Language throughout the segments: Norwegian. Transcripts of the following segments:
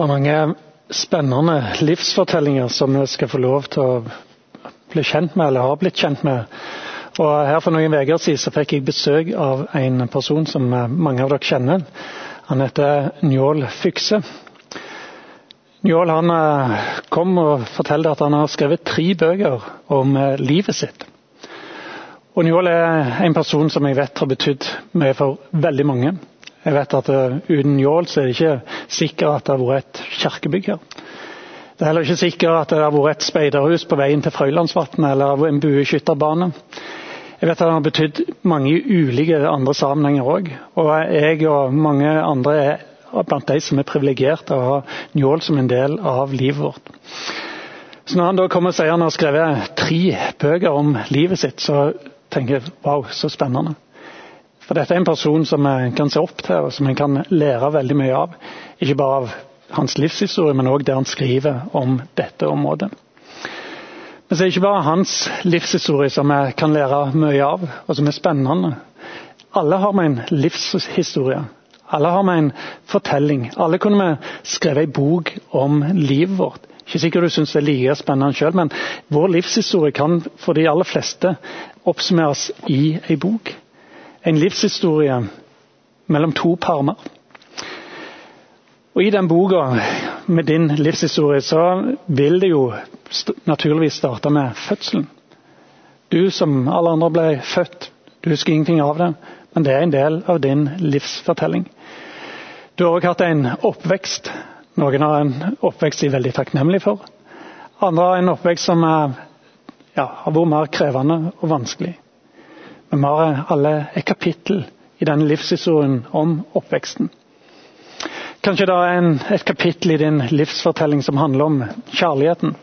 Det er mange spennende livsfortellinger som vi skal få lov til å bli kjent med, eller har blitt kjent med. Og her For noen uker siden så fikk jeg besøk av en person som mange av dere kjenner. Han heter Njål Fykse. Njål han eh, kom og fortalte at han har skrevet tre bøker om eh, livet sitt. Og Njål er en person som jeg vet har betydd mye for veldig mange. Jeg vet at uh, uten Njål så er det ikke sikkert at det har vært et kirkebygg her. Det er heller ikke sikkert at det har vært et speiderhus på veien til Frøylandsvatnet eller en bueskytterbane. Jeg vet at det har betydd mange ulike andre sammenhenger òg. Og jeg og mange andre er blant de som er privilegerte å ha Njål som en del av livet vårt. Så når han da kommer og sier han har skrevet tre bøker om livet sitt, så tenker jeg wow, så spennende. For dette er en person som en kan se opp til, og som en kan lære veldig mye av. Ikke bare av hans livshistorie, men òg det han skriver om dette området. Men så er det ikke bare hans livshistorie som vi kan lære mye av, og som er spennende. Alle har vi en livshistorie. Alle har vi en fortelling. Alle kunne vi skrevet ei bok om livet vårt. Ikke sikkert du syns det er like spennende sjøl, men vår livshistorie kan for de aller fleste oppsummeres i ei bok en livshistorie mellom to parmer. Og I den boka med din livshistorie så vil det jo naturligvis starte med fødselen. Du som alle andre ble født, du husker ingenting av det, men det er en del av din livsfortelling. Du har også hatt en oppvekst. Noen har en oppvekst de er veldig takknemlige for. Andre har en oppvekst som er, ja, har vært mer krevende og vanskelig. Men vi har alle et kapittel i denne livshistorien om oppveksten. Kanskje det er en, et kapittel i din livsfortelling som handler om kjærligheten.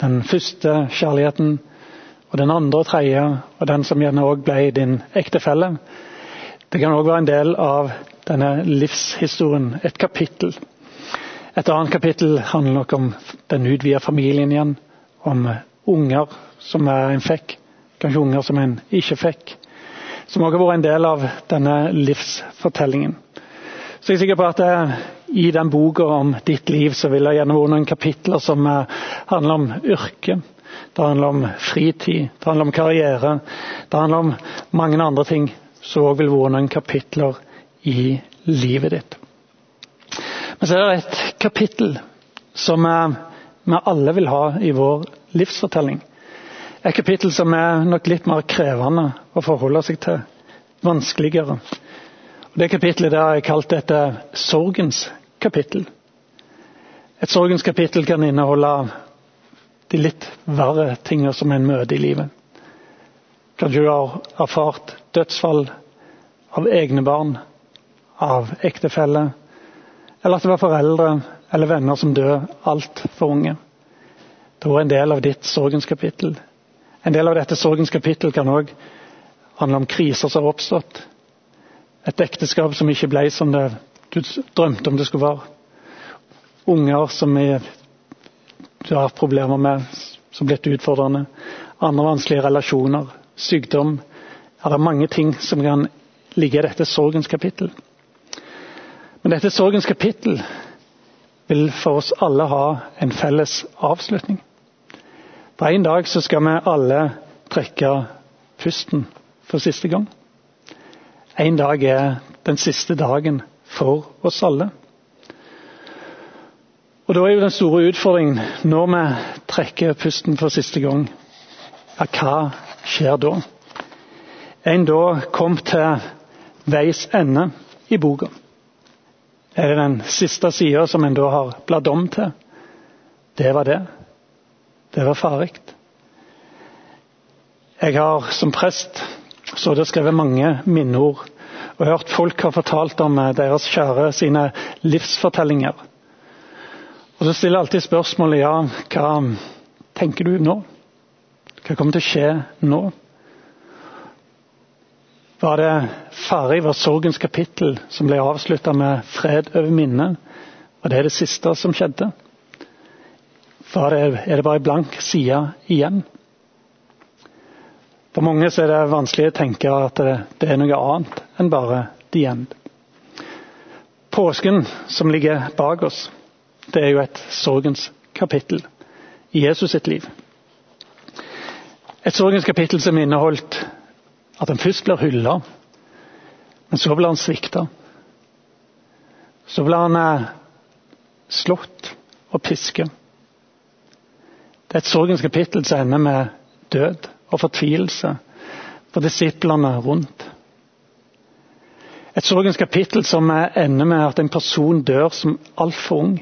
Den første kjærligheten, og den andre og tredje, og den som gjerne òg ble din ektefelle. Det kan òg være en del av denne livshistorien, et kapittel. Et annet kapittel handler nok om den utvidede familien igjen. Om unger som en fikk, kanskje unger som en ikke fikk som også har vært en del av denne livsfortellingen. Så jeg er sikker på at eh, i den boka om ditt liv så vil det gjerne være noen kapitler som eh, handler om yrke. Det handler om fritid, det handler om karriere. Det handler om mange andre ting som òg vil være noen kapitler i livet ditt. Men så er det et kapittel som eh, vi alle vil ha i vår livsfortelling. Et kapittel som er nok litt mer krevende å forholde seg til. Vanskeligere. Det kapittelet der har jeg kalt dette sorgens kapittel. Et sorgens kapittel kan inneholde de litt verre tingene som en møter i livet. Kanskje du har erfart dødsfall av egne barn, av ektefelle, eller at det var foreldre eller venner som døde altfor unge. Det var en del av ditt sorgens kapittel. En del av dette sorgens kapittel kan òg handle om kriser som har oppstått. Et ekteskap som ikke ble som det du drømte om det skulle være. Unger som du har hatt problemer med, som blitt utfordrende. Andre vanskelige relasjoner. Sykdom. Ja, det er mange ting som kan ligge i dette sorgens kapittel. Men dette sorgens kapittel vil for oss alle ha en felles avslutning. På en dag så skal vi alle trekke pusten for siste gang. En dag er den siste dagen for oss alle. Og Da er jo den store utfordringen når vi trekker pusten for siste gang, ja, hva skjer da? En da kom til veis ende i boka. Er det den siste sida som en da har bladd om til? Det var det. Det var farlig. Jeg har som prest så det skrevet mange minneord og hørt folk har fortalt om eh, deres kjære sine livsfortellinger. Og Så stiller jeg alltid spørsmålet ja, hva tenker du nå? Hva kommer til å skje nå? Var det ferdig? var sorgens kapittel som ble avslutta med fred over minnet? Var det det siste som skjedde? For er det bare en blank side igjen. For mange er det vanskelig å tenke at det er noe annet enn bare the end. Påsken som ligger bak oss, det er jo et sorgens kapittel i Jesus sitt liv. Et sorgens kapittel som inneholdt at han først blir hylla, men så blir han svikta. Så blir han eh, slått og pisket. Det er et sorgens kapittel som ender med død og fortvilelse for disiplene rundt. Et sorgens kapittel som ender med at en person dør som altfor ung.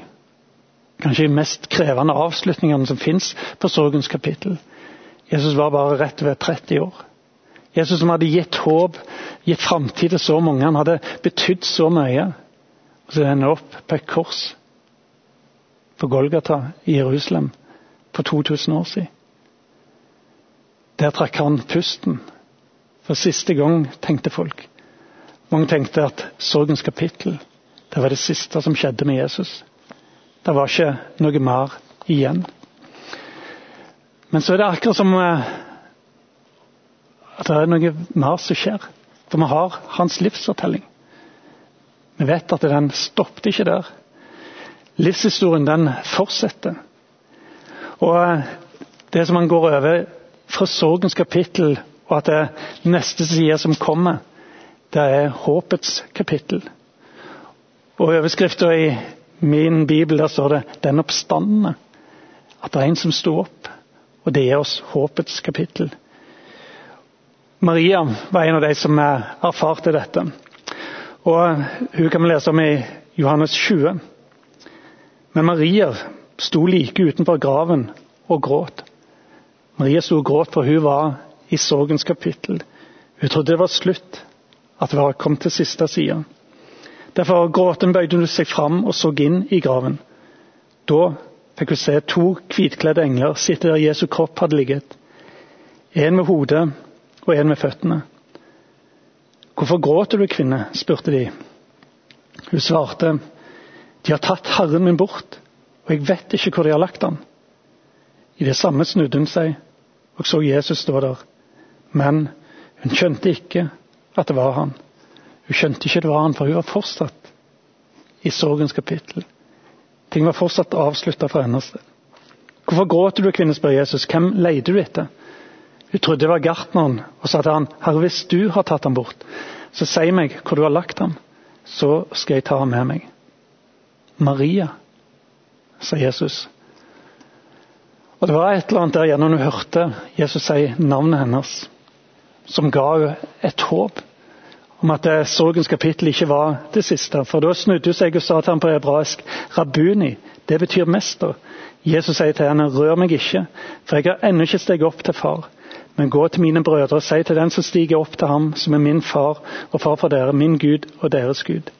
Kanskje de mest krevende avslutningene som fins på sorgens kapittel. Jesus var bare rett ved 30 år. Jesus som hadde gitt håp, gitt framtid til så mange. Han hadde betydd så mye. Og så ender han opp på et kors på Golgata i Jerusalem for 2000 år siden. Der trakk han pusten. For siste gang, tenkte folk. Mange tenkte at sorgens kapittel det var det siste som skjedde med Jesus. Det var ikke noe mer igjen. Men så er det akkurat som eh, at det er noe mer som skjer. For vi har hans livsfortelling. Vi vet at den stoppet ikke der. Livshistorien den fortsetter. Og eh, det som han går over fra sorgens kapittel, og at det neste side som kommer, det er håpets kapittel. Og overskrifta i min bibel der står det 'Den oppstandende'. At det er en som sto opp. Og det gir oss håpets kapittel. Maria var en av de som erfarte dette. Og Hun kan vi lese om i Johannes 20. Men Maria sto like utenfor graven og gråt. Maria sto og gråt, for hun var i sorgens kapittel. Hun trodde det var slutt, at det var kommet til siste side. Derfor gråten bøyde hun seg fram og så inn i graven. Da fikk hun se to hvitkledde engler sitte der Jesu kropp hadde ligget. En med hodet og en med føttene. Hvorfor gråter du, kvinne? spurte de. Hun svarte, de har tatt Herren min bort, og jeg vet ikke hvor de har lagt han. I det samme snudde hun seg og så Jesus stå der. Men hun skjønte ikke at det var han. Hun skjønte ikke det var han, for hun var fortsatt i sorgens kapittel. Ting var fortsatt avslutta for hennes del. Hvorfor gråter du, kvinne, spør Jesus. Hvem leter du etter? Hun trodde det var gartneren og sa til han, Herre, hvis du har tatt ham bort, så si meg hvor du har lagt ham, så skal jeg ta ham med meg. Maria, sa Jesus. Og Det var et eller annet der gjennom hun hørte Jesus si navnet hennes, som ga henne et håp om at sorgens kapittel ikke var det siste. For da snudde hun seg og sa til ham på hebraisk 'Rabuni'. Det betyr mester. Jesus sier til henne 'Rør meg ikke, for jeg har ennå ikke steget opp til far'. Men gå til mine brødre og si til den som stiger opp til ham, som er min far og far for dere, min Gud og deres Gud.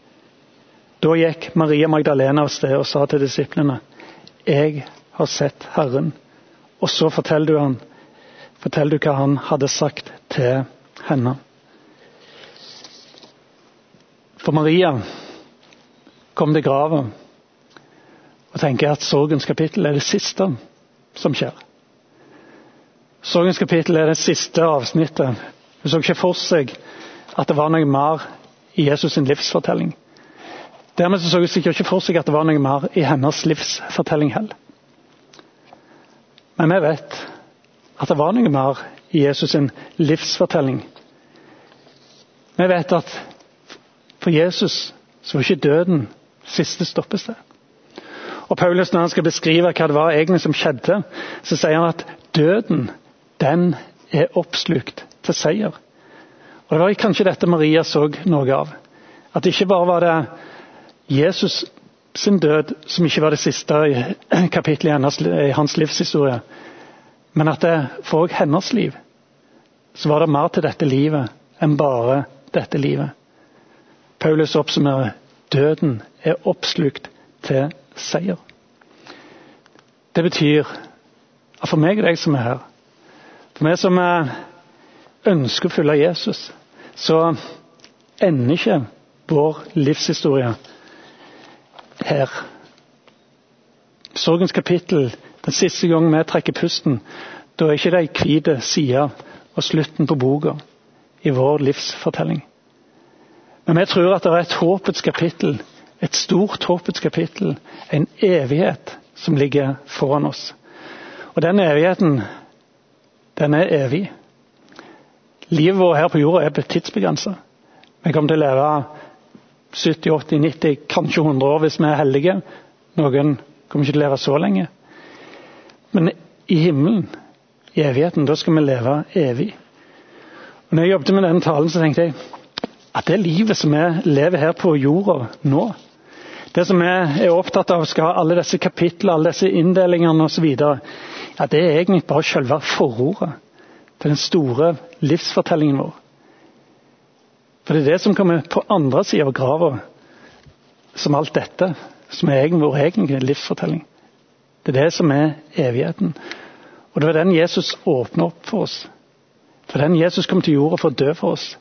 Da gikk Maria Magdalena av sted og sa til disiplene, Jeg har sett Herren. Og så forteller du, han, forteller du hva han hadde sagt til henne. For Maria kom til grava og tenker at sorgens kapittel er det siste som skjer. Sorgens kapittel er det siste avsnittet. Hun så ikke for seg at det var noe mer i Jesus' sin livsfortelling. Dermed så, hun sikkert ikke for seg at det var noe mer i hennes livsfortelling heller. Men vi vet at det var noe mer i Jesus' sin livsfortelling. Vi vet at for Jesus så var ikke døden siste stoppested. Og Paulus, når han skal beskrive hva det var egentlig som skjedde, så sier han at døden, den er oppslukt til seier. Og Det var kanskje dette Maria så noe av. At ikke bare var det Jesus sin død som ikke var det siste kapittelet i, hans, i hans livshistorie. Men at det for hennes liv så var det mer til dette livet enn bare dette livet. Paulus oppsummerer døden er oppslukt til seier. Det betyr at for meg og deg som er her, for meg som ønsker å følge Jesus, så ender ikke vår livshistorie her. Sorgens kapittel, den siste gangen vi trekker pusten, da er ikke det ei hvit side og slutten på boka i vår livsfortelling. Men vi tror at det er et håpets kapittel Et stort håpets kapittel. En evighet som ligger foran oss. Og den evigheten, den er evig. Livet vårt her på jorda er tidsbegrensa. Vi kommer til å leve 70, 80, 90, kanskje 100 år hvis vi er heldige. Noen kommer ikke til å leve så lenge. Men i himmelen, i evigheten, da skal vi leve evig. Og når jeg jobbet med denne talen, så tenkte jeg at det livet som vi lever her på jorda nå Det som vi er opptatt av, skal ha alle disse kapitlene, alle disse inndelingene osv. Ja, det er egentlig bare selve forordet til den store livsfortellingen vår. For det er det som kommer på andre sida av grava, som alt dette, som er vår egen livsfortelling. Det er det som er evigheten. Og det var den Jesus åpna opp for oss. For den Jesus kom til jorda for å dø for oss.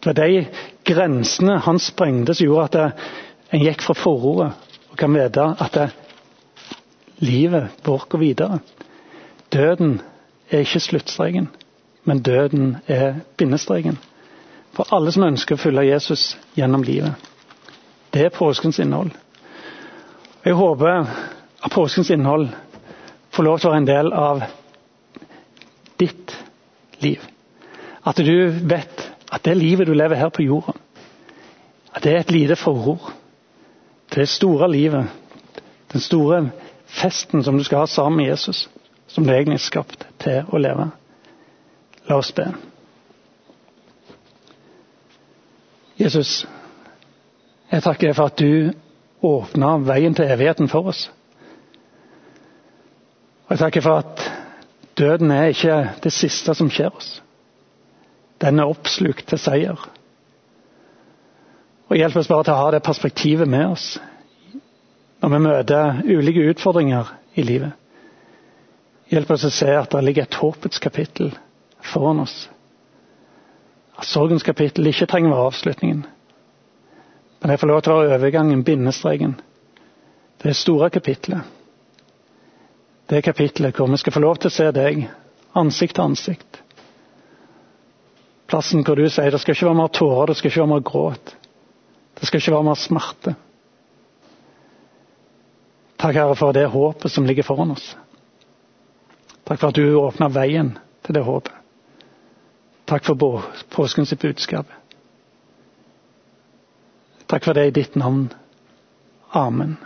Det var de grensene han sprengte som gjorde at en gikk fra forordet og kan vite at livet vårt går videre. Døden er ikke sluttstreken, men døden er bindestreken. For alle som ønsker å følge Jesus gjennom livet. Det er påskens innhold. Jeg håper at påskens innhold får lov til å være en del av ditt liv. At du vet at det livet du lever her på jorda, at det er et lite forord til det store livet. Den store festen som du skal ha sammen med Jesus, som du egentlig er skapt til å leve. La oss be. Jesus, jeg takker deg for at du åpna veien til evigheten for oss. Og jeg takker for at døden er ikke det siste som skjer oss. Den er oppslukt til seier. Og Hjelp oss bare til å ha det perspektivet med oss når vi møter ulike utfordringer i livet. Hjelp oss å se at det ligger et håpets kapittel foran oss. At sorgens kapittel ikke trenger å være avslutningen. Men jeg får lov til å være overgangen, bindestreken. Det store kapitlet. Det kapitlet hvor vi skal få lov til å se deg ansikt til ansikt. Plassen hvor du sier det skal ikke være mer tårer, det skal ikke være mer gråt. Det skal ikke være mer smerte. Takk, Herre, for det håpet som ligger foran oss. Takk for at du åpna veien til det håpet. Takk for påskens budskap. Takk for det i ditt navn. Amen.